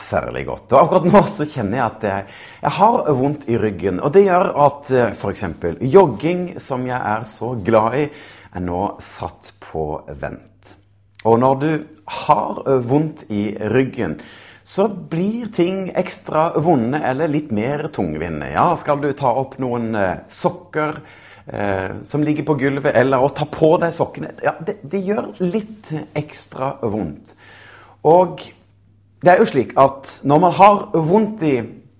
særlig godt. Og akkurat nå så kjenner jeg at jeg, har vondt i ryggen. Og det gjør at f.eks. jogging, som jeg er så glad i, er nå satt på vent. Og når du har vondt i ryggen, så blir ting ekstra vonde eller litt mer tungvinte. Ja, skal du ta opp noen eh, sokker eh, som ligger på gulvet, eller å ta på deg sokkene Ja, det, det gjør litt ekstra vondt. Og det er jo slik at når man har vondt i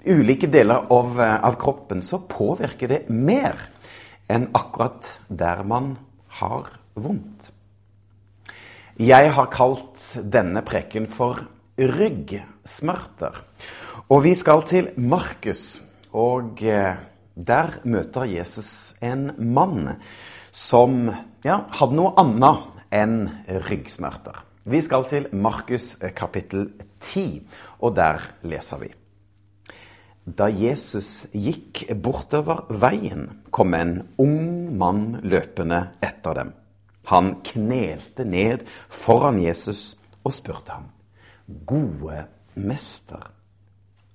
ulike deler av, av, kroppen, så påvirker det mer enn akkurat der man har vondt. Jeg har kalt denne preken for ryggsmerter. Og vi skal til Markus, og der møter Jesus en mann som ja, hadde noe annet enn ryggsmerter. Vi skal til Markus kapittel 10, og der leser vi. Da Jesus gikk bortover veien, kom en ung mann løpende etter dem. Han knelte ned foran Jesus og spurte ham, Gode mester,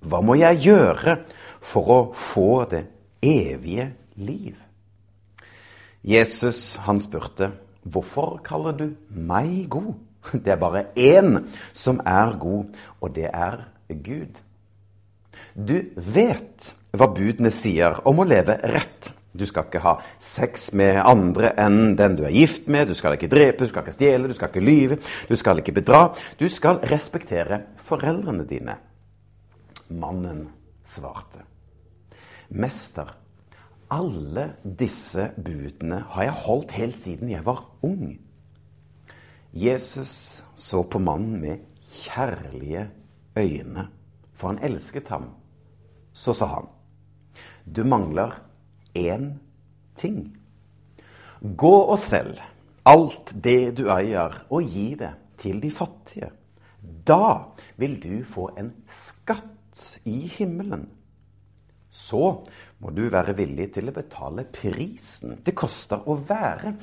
hva må jeg gjøre for å få det evige liv? Jesus, han spurte, Hvorfor kaller du meg god? Det er bare én som er god, og det er Gud. Du vet hva budene sier om å leve rett. Du skal ikke ha sex med andre enn den du er gift med. Du skal ikke drepe, du skal ikke stjele, du skal ikke lyve, du skal ikke bedra. Du skal respektere foreldrene dine. Mannen svarte. Mester, alle disse budene har jeg holdt helt siden jeg var ung. Jesus så på mannen med kjærlige øyne, for han elsket ham. Så sa han, du mangler én ting. Gå og selg alt det du eier, og gi det til de fattige. Da vil du få en skatt i himmelen. Så må du være villig til å betale prisen det koster å være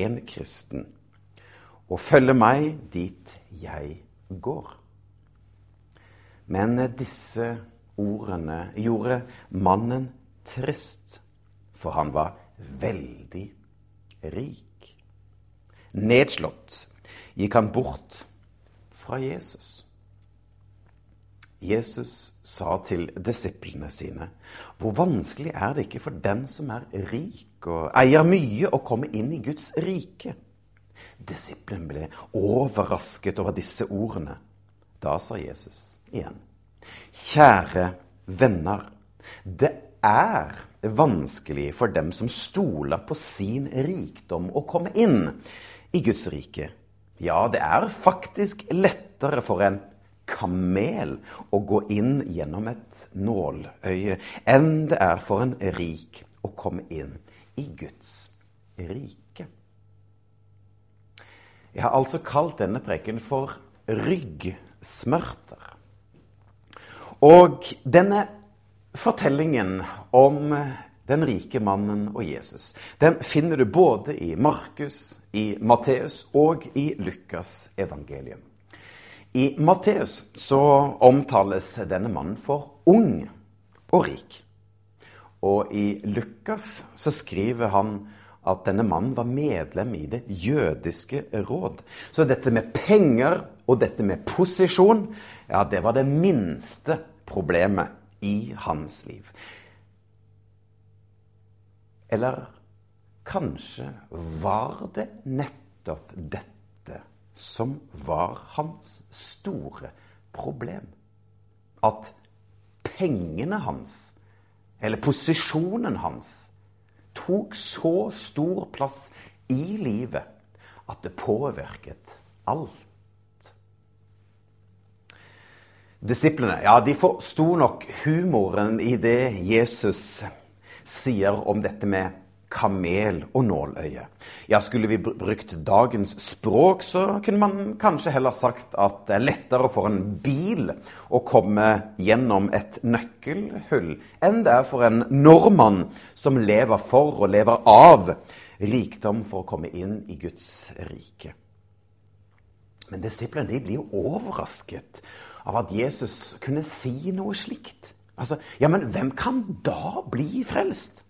en kristen og følge meg dit jeg går. Men disse ordene gjorde mannen trist, for han var veldig rik. Nedslått gikk han bort fra Jesus. Jesus sa til disiplene sine, hvor vanskelig er det ikke for den som er rik og eier mye, å komme inn i Guds rike? Disiplene ble overrasket over disse ordene. Da sa Jesus igjen, kjære venner, det er vanskelig for dem som stoler på sin rikdom, å komme inn i Guds rike. Ja, det er faktisk lettere for en kamel å gå inn gjennom et nåløye enn det er for en rik å komme inn i Guds rike. Jeg har altså kalt denne preken for ryggsmerter. Og denne fortellingen om den rike mannen og Jesus, den finner du både i Markus, i Matteus og i Lukas evangelium. I Matteus så omtales denne mannen for ung og rik. Og i Lukas så skriver han at denne mannen var medlem i det jødiske råd. Så dette med penger og dette med posisjon, ja, det var det minste problemet i hans liv. Eller kanskje var det nettopp dette som var hans store problem? At pengene hans, eller posisjonen hans, tok så stor plass i livet at det påvirket alt. Disiplene ja, de forsto nok humoren i det Jesus sier om dette med kamel og nåløye. Ja, Skulle vi brukt dagens språk, så kunne man kanskje heller sagt at det er lettere for en bil å komme gjennom et nøkkelhull enn det er for en nordmann som lever for og lever av rikdom for å komme inn i Guds rike. Men disiplene de blir jo overrasket av at Jesus kunne si noe slikt. Altså, ja, men hvem kan da bli frelst?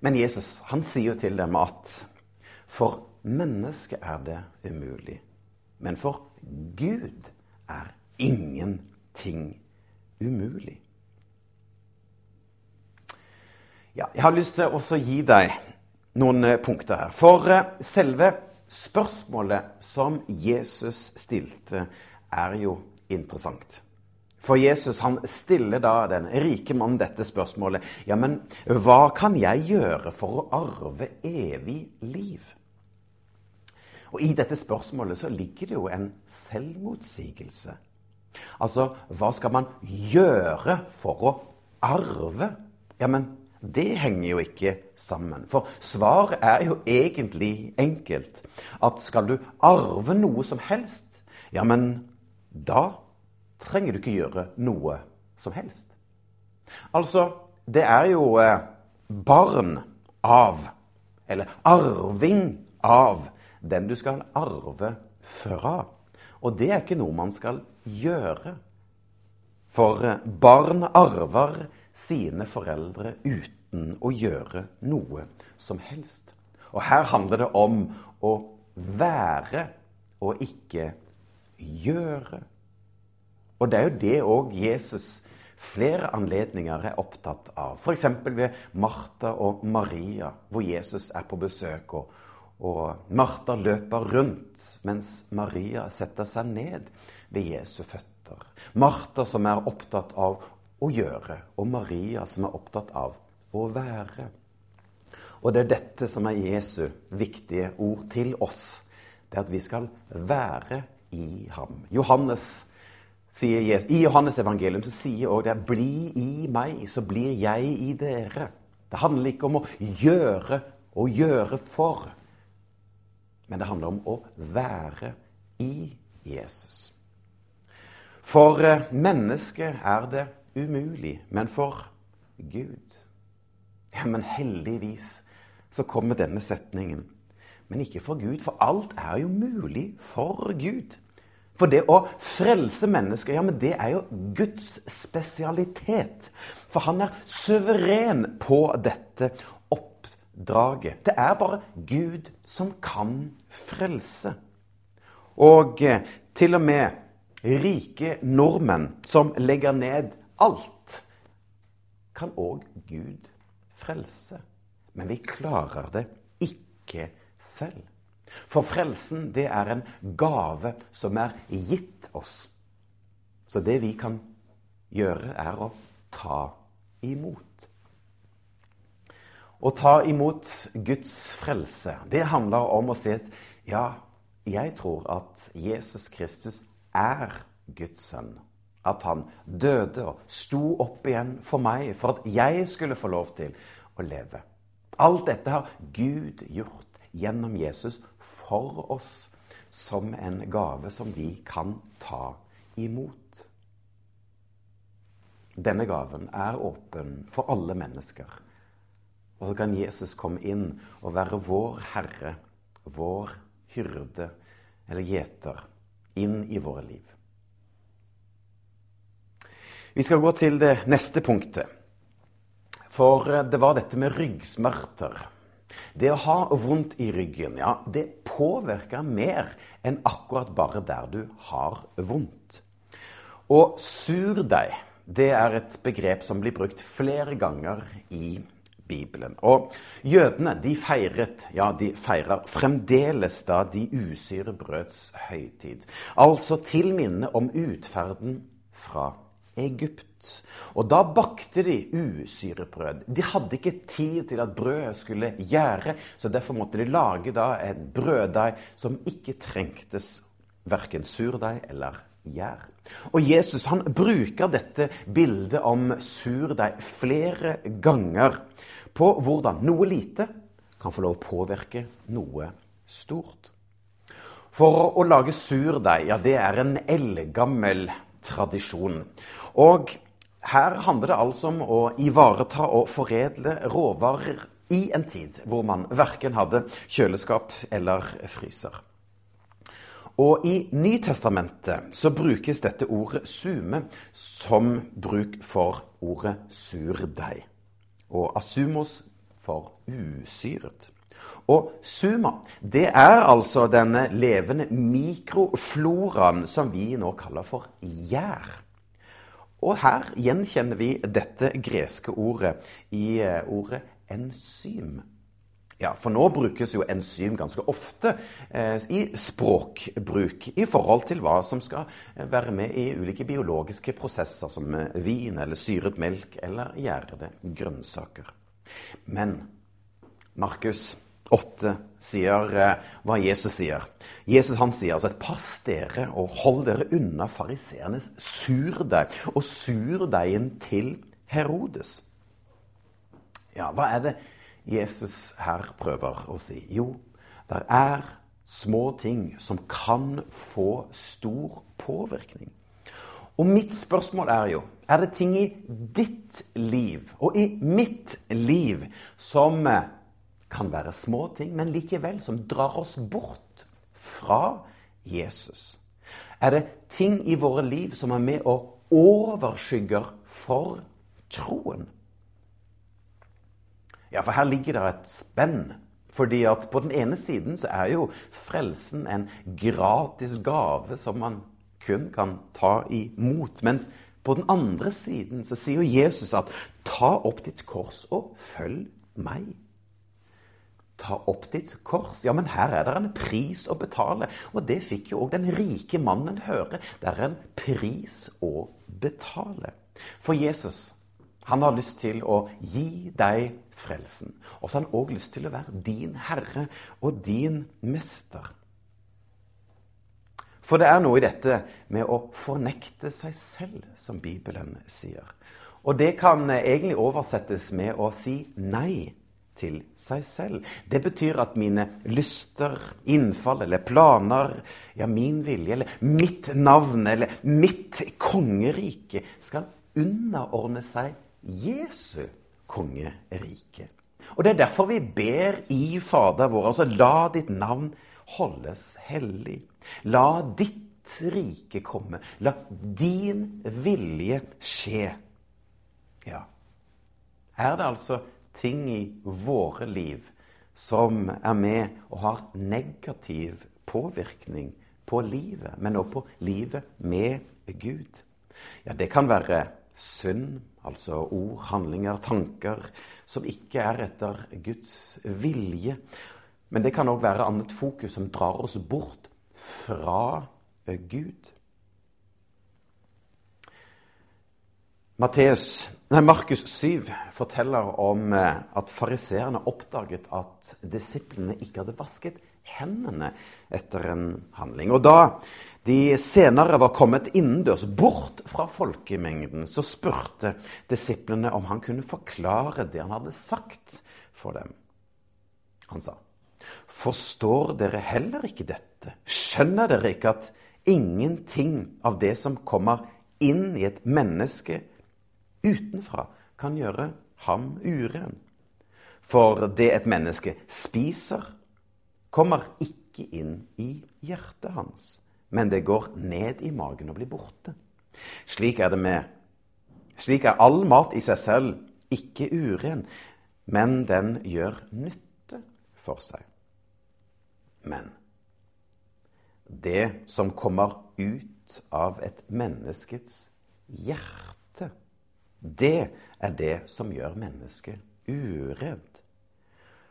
Men Jesus han sier jo til dem at for mennesket er det umulig. Men for Gud er ingenting umulig. Ja, jeg har lyst til å gi deg noen eh, punkter her. For eh, selve spørsmålet som Jesus stilte, er jo interessant. For Jesus han stiller da den rike mannen dette spørsmålet. Ja, men hva kan jeg gjøre for å arve evig liv? Og I dette spørsmålet så ligger det jo en selvmotsigelse. Altså, hva skal man gjøre for å arve? Ja, men det henger jo ikke sammen. For svaret er jo egentlig enkelt. At skal du arve noe som helst, ja, men da trenger du ikke gjøre noe som helst. Altså, det er jo eh, barn av, eller arving av, den du skal arve fra. Og det er ikke noe man skal gjøre. For eh, barn arver sine foreldre uten å gjøre noe som helst. Og her handler det om å være og ikke gjøre. Og det er jo det òg Jesus flere anledninger er opptatt av. F.eks. ved Martha og Maria, hvor Jesus er på besøk. Og, og Martha løper rundt, mens Maria setter seg ned ved Jesu føtter. Martha som er opptatt av å gjøre, og Maria som er opptatt av å være. Og det er dette som er Jesu viktige ord til oss. Det er at vi skal være i ham. Johannes sier Jesus. I Johannes evangelium så sier òg det 'Bli i meg, så blir jeg i dere'. Det handler ikke om å gjøre og gjøre for, men det handler om å være i Jesus. For eh, mennesket er det umulig, men for Gud Ja, men heldigvis så kommer denne setningen. Men ikke for Gud, for alt er jo mulig for Gud. For det å frelse mennesker, ja, men det er jo Guds spesialitet. For han er suveren på dette oppdraget. Det er bare Gud som kan frelse. Og eh, til og med rike nordmenn som legger ned alt, kan òg Gud frelse. Men vi klarer det ikke selv. For frelsen, det er en gave som er gitt oss. Så det vi kan gjøre, er å ta imot. Å ta imot Guds frelse, det handler om å si at ja, jeg tror at Jesus Kristus er Guds sønn. At han døde og sto opp igjen for meg, for at jeg skulle få lov til å leve. Alt dette har Gud gjort gjennom Jesus for oss som en gave som vi kan ta imot. Denne gaven er åpen for alle mennesker. Og så kan Jesus komme inn og være vår herre, vår hyrde eller gjeter inn i våre liv. Vi skal gå til det neste punktet. For det var dette med ryggsmerter det å ha vondt i ryggen, ja, det påvirker mer enn akkurat bare der du har vondt. Og surdeig, det er et begrep som blir brukt flere ganger i Bibelen. Og jødene de feiret, ja, de feirer fremdeles da de usyre brøds høytid. Altså til minne om utferden fra Egypt. Og da bakte de usyrebrød. De hadde ikke tid til at brødet skulle gjære, så derfor måtte de lage da en brøddeig som ikke trengtes verken surdeig eller gjær. Og Jesus han bruker dette bildet om surdeig flere ganger på hvordan noe lite kan få lov å påvirke noe stort. For å lage surdeig, ja, det er en eldgammel tradisjon. Og her handler det altså om å ivareta og foredle råvarer i en tid hvor man verken hadde kjøleskap eller fryser. Og I Nytestamentet så brukes dette ordet sume som bruk for ordet surdeig. Og asumos for usyret. Og suma, det er altså denne levende mikrofloraen som vi nå kaller for gjær. Og her gjenkjenner vi dette greske ordet i eh, ordet enzym. Ja, For nå brukes jo enzym ganske ofte eh, i språkbruk i forhold til hva som skal eh, være med i ulike biologiske prosesser, som eh, vin eller syret melk eller gjærede grønnsaker. Men Markus 8 sier eh, hva Jesus sier. Jesus han sier altså pass dere og hold dere unna fariseernes surdeig og surdeigen til Herodes. Ja, hva er det Jesus her prøver å si? Jo, det er små ting som kan få stor påvirkning. Og mitt spørsmål er jo er det ting i ditt liv og i mitt liv som eh, kan være små ting, men likevel som drar oss bort fra Jesus? Er det ting i våre liv som er med og overskygger for troen? Ja, for her ligger det et spenn. Fordi at på den ene siden så er jo frelsen en gratis gave som man kun kan ta imot. Mens på den andre siden så sier jo Jesus at ta opp ditt kors og følg meg ta opp ditt kors. Ja, men her er det en pris å betale. Og det fikk jo òg den rike mannen høre. Det er en pris å betale. For Jesus, han har lyst til å gi deg frelsen. Og så har han òg lyst til å være din herre og din mester. For det er noe i dette med å fornekte seg selv, som Bibelen sier. Og det kan egentlig oversettes med å si nei til seg selv. Det betyr at mine lyster, innfall eller planer, ja, min vilje eller mitt navn eller mitt kongerike skal underordne seg Jesu kongerike. Og Det er derfor vi ber i Fader vår, altså la ditt navn holdes hellig. La ditt rike komme. La din vilje skje. Ja. Er det altså ting i våre liv som er med og har negativ påvirkning på livet, men også på livet med Gud. Ja, det kan være synd, altså ord, handlinger, tanker som ikke er etter Guds vilje. Men det kan òg være annet fokus som drar oss bort fra Gud. Matteus Nei, Markus 7 forteller om eh, at fariseerne oppdaget at disiplene ikke hadde vasket hendene etter en handling. Og da de senere var kommet innendørs, bort fra folkemengden, så spurte disiplene om han kunne forklare det han hadde sagt for dem. Han sa, 'Forstår dere heller ikke dette? Skjønner dere ikke at ingenting av det som kommer inn i et menneske, utenfra kan gjøre ham uren. For det et menneske spiser, kommer ikke inn i hjertet hans, men det går ned i magen og blir borte. Slik er det med Slik er all mat i seg selv ikke uren, men den gjør nytte for seg. Men det som kommer ut av et menneskets hjerte det er det som gjør mennesket urent.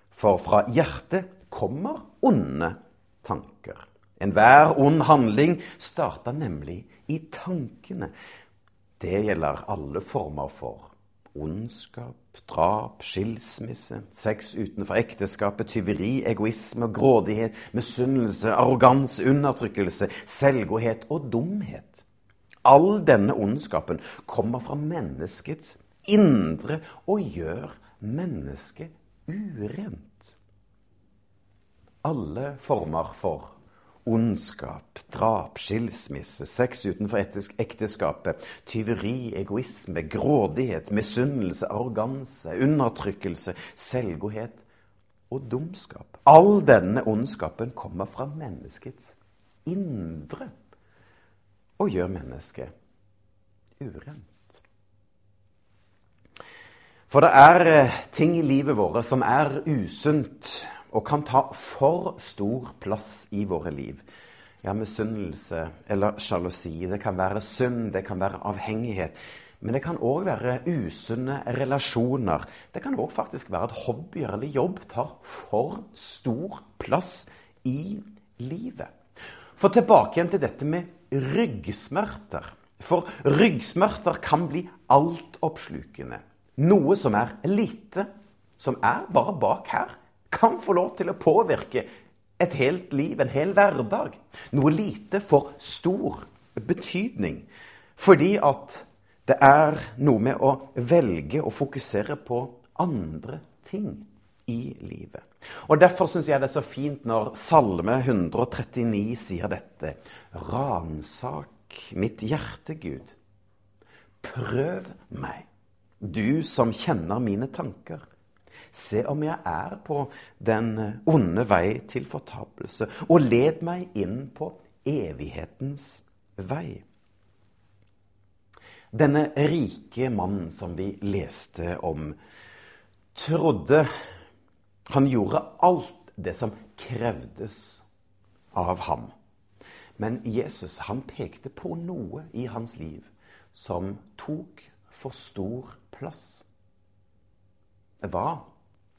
For fra hjertet kommer onde tanker. Enhver ond handling starter nemlig i tankene. Det gjelder alle former for ondskap, drap, skilsmisse, sex utenfor ekteskapet, tyveri, egoisme, grådighet, misunnelse, arroganse, undertrykkelse, selvgodhet og dumhet. All denne ondskapen kommer fra menneskets indre og gjør mennesket urent. Alle former for ondskap, drap, skilsmisse, sex utenfor ekteskapet, tyveri, egoisme, grådighet, misunnelse, arroganse, undertrykkelse, selvgodhet og dumskap. All denne ondskapen kommer fra menneskets indre og gjør mennesket urent. For det er eh, ting i livet vårt som er usunt og kan ta for stor plass i våre liv. Ja, misunnelse eller sjalusi. Det kan være synd, det kan være avhengighet. Men det kan òg være usunne relasjoner. Det kan òg faktisk være at hobbyer eller jobb tar for stor plass i livet. For tilbake igjen til dette med ryggsmerter. For ryggsmerter kan bli altoppslukende. Noe som er lite, som er bare bak her, kan få lov til å påvirke et helt liv, en hel hverdag. Noe lite får stor betydning. Fordi at det er noe med å velge å fokusere på andre ting i livet. Og Derfor syns jeg det er så fint når Salme 139 sier dette. Ransak mitt hjerte, Gud. Prøv meg, du som kjenner mine tanker. Se om jeg er på den onde vei til fortapelse, og led meg inn på evighetens vei. Denne rike mannen som vi leste om, trodde han gjorde alt det som krevdes av ham. Men Jesus han pekte på noe i hans liv som tok for stor plass. Hva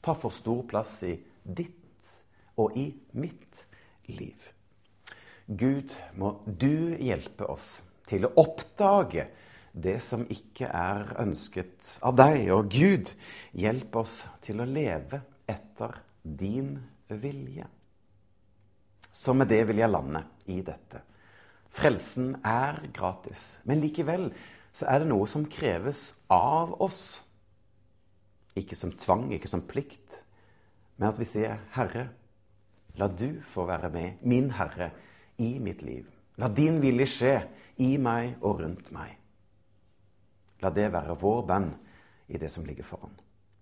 tar for stor plass i ditt og i mitt liv. Gud, må du hjelpe oss til å oppdage det som ikke er ønsket av deg. Og Gud, hjelp oss til å leve etter din vilje. Så med det vil jeg lande i dette. Frelsen er gratis, men likevel så er det noe som kreves av oss ikke som tvang, ikke som plikt, men at vi sier, 'Herre, la du få være med, min Herre, i mitt liv.' La din vilje skje i meg og rundt meg. La det være vår bønn i det som ligger foran.